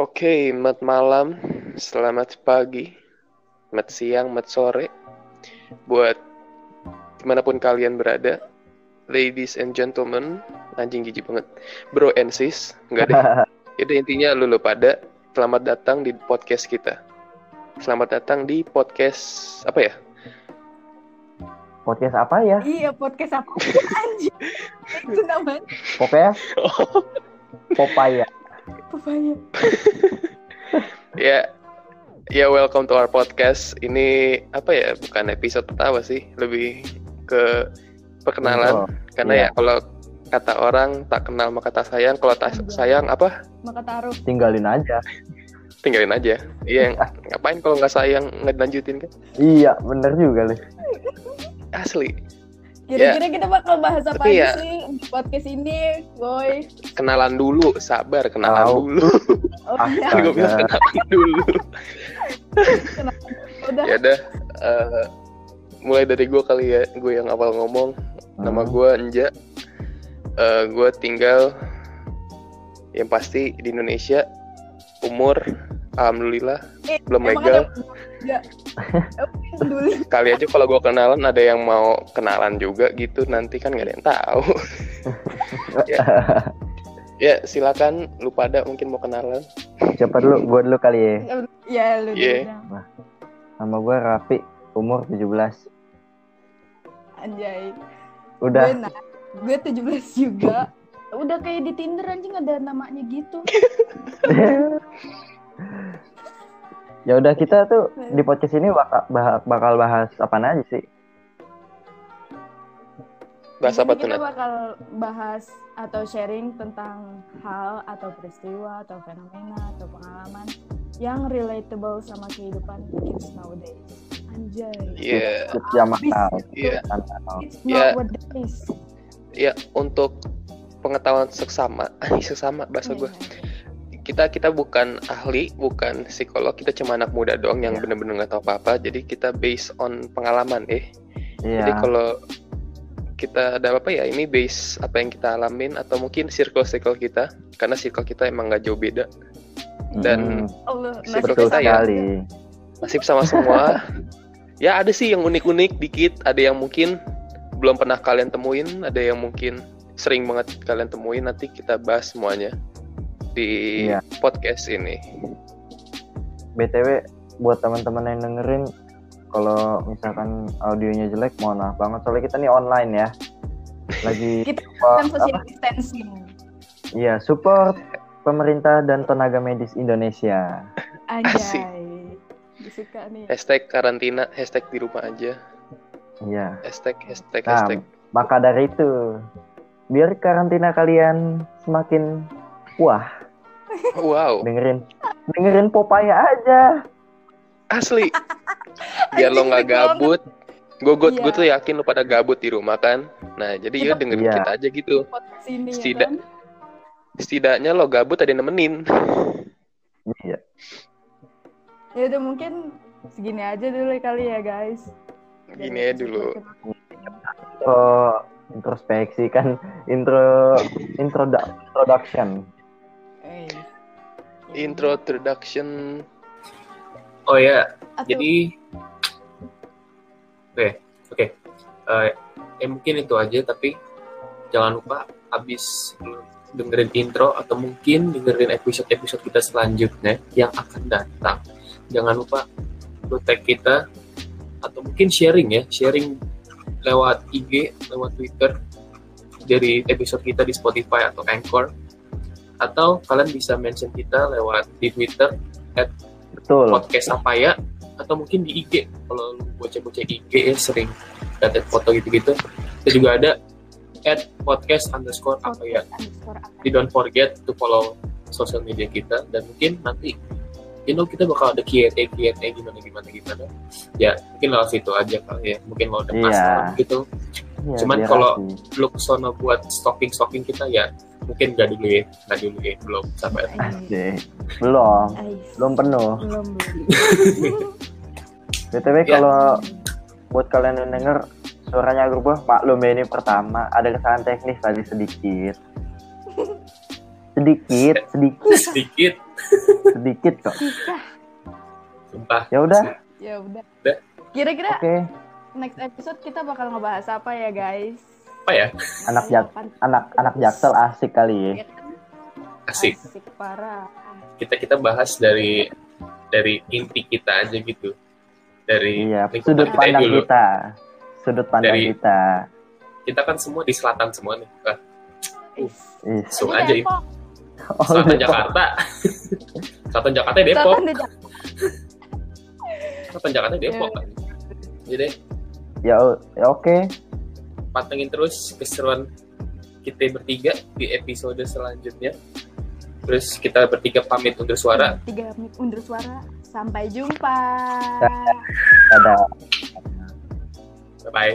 Oke, mat malam, selamat pagi, mat siang, mat sore, buat di mana pun kalian berada, ladies and gentlemen, anjing jijik banget, bro and sis, enggak deh, itu intinya lu, lu pada, selamat datang di podcast kita, selamat datang di podcast apa ya? Podcast apa ya? Iya, podcast apa? Anjing. Itu namanya Pokoknya Popaya. Papaya. Ya, ya welcome to our podcast. Ini apa ya? Bukan episode pertama sih, lebih ke perkenalan. Oh, Karena iya. ya kalau kata orang tak kenal maka tak sayang. Kalau tak Iya. sayang apa? Maka taruh. Tinggalin aja. Tinggalin aja. Iya, ngapain kalau nggak sayang nggak dilanjutin kan? Iya, bener juga nih. Asli. Kira-kira kita bakal bahas apa Tapi aja ya- sih di podcast ini, boy? Kenalan dulu, sabar kenalan Tahu. dulu. Oh Astaga. iya, Gue bilang kenalan dulu. udah. ya udah. eh, mulai dari gue kali ya, gue yang awal ngomong. Nama Hmm. gue Enja. Eh, gue tinggal yang pasti di Indonesia. Umur, alhamdulillah Eh, belum legal. ada-. Kali aja kalau gue kenalan ada yang mau kenalan juga gitu nanti kan gak ada yang tahu. ya. ya silakan lu pada mungkin mau kenalan. Siapa dulu? Gue dulu kali ya. Ya, lu Iya. dulu dong. Nama gue Raffi, umur 17. Anjay. Udah. Gue, nah, gue 17 juga. Udah kayak di Tinder anjing ada namanya gitu. ya udah kita tuh di podcast ini bakal, bakal bahas apa aja sih? Bahas apa tuh kita bakal bahas atau sharing tentang hal atau peristiwa atau fenomena atau pengalaman yang relatable sama kehidupan kids nowadays. Anjay. Iya, yang mahal. iya, It's Ya. nowadays. iya untuk pengetahuan seksama, Ih, sesama bahasa gue. Kita kita bukan ahli, bukan psikolog, kita cuma anak muda doang yang Iya. bener-bener nggak tahu apa-apa. Jadi kita based on pengalaman eh. Iya. Jadi kalau kita ada apa ya, ini base apa yang kita alamin atau mungkin circle-circle kita, karena circle kita emang nggak jauh beda. dan- Hmm, Allah, Circle betul kita ya. Nasib sama semua. ya ada sih yang unik-unik dikit, ada yang mungkin belum pernah kalian temuin, ada yang mungkin sering banget kalian temuin. Nanti kita bahas semuanya di Iya. podcast ini. BTW buat teman-teman yang dengerin kalau misalkan audionya jelek mohon maaf banget soalnya kita nih online ya. Lagi Kita kan social distancing. Iya, support pemerintah dan tenaga medis Indonesia. Asik. Anjay. Disuka nih. Hashtag karantina, hashtag di rumah aja, Iya. hashtag hashtag Nah, hashtag. maka dari itu, biar karantina kalian semakin wah, Wow, dengerin dengerin Popaya aja. asli. Biar lo nggak gabut. Gue gue Iya. tuh yakin lo pada gabut di rumah kan. Nah jadi ya dengerin Iya. kita aja gitu. Podcast ini ya Setidak- kan? Setidaknya lo gabut ada yang nemenin. Iya. Ya udah mungkin segini aja dulu kali ya guys. Gini aja dulu. Intro introspeksi kan intro intro introduction. Eh. Introduction. Oh ya, Atau- jadi oke, oke. Eh, ya mungkin itu aja tapi jangan lupa habis dengerin intro atau mungkin dengerin episode-episode kita selanjutnya yang akan datang. Jangan lupa lu tag kita atau mungkin sharing ya, sharing lewat IG, lewat Twitter dari episode kita di Spotify atau Anchor atau kalian bisa mention kita lewat di Twitter Betul. podcast apa ya atau mungkin di IG kalau lu bocah-bocah IG ya sering lihat foto gitu-gitu. Kita juga ada at podcast underscore apa ya jadi don't forget to follow sosial media kita dan mungkin nanti you know kita bakal ada Q&A Q&A gimana gimana gimana. Ya mungkin lewat situ aja kali ya. Mungkin ada Iya. masalah gitu. Iya, Cuman kalau- lu ke sana buat stalking stalking kita ya mungkin gak dulu ya gak dulu ya belum sabar Asik. belum belum penuh. Belum belum. BTW Ya. kalau buat kalian yang denger suaranya berubah maklum ya ini pertama ada kesalahan teknis tadi sedikit sedikit sedikit sedikit sedikit kok sumpah ya udah Ya udah. Udah. Kira-kira oke next episode kita bakal ngebahas apa ya guys? Apa ya? Anak jak anak anak jaksel asik kali ya. Ya kan? asik. Asik parah. kita kita bahas dari dari inti kita aja gitu. Dari iya sudut kita pandang dulu. kita. Sudut pandang Dari- kita. kita kan semua di selatan semua nih. Ah. Ih, langsung Ini aja Depok. oh, selatan Depok. Jakarta. Selatan Jakarta Depok. Selatan Jakarta. Depok kan? Jadi ya, o- ya oke pantengin terus keseruan kita bertiga di episode selanjutnya terus kita bertiga pamit undur suara Tiga menit undur suara. Sampai jumpa. dadah bye bye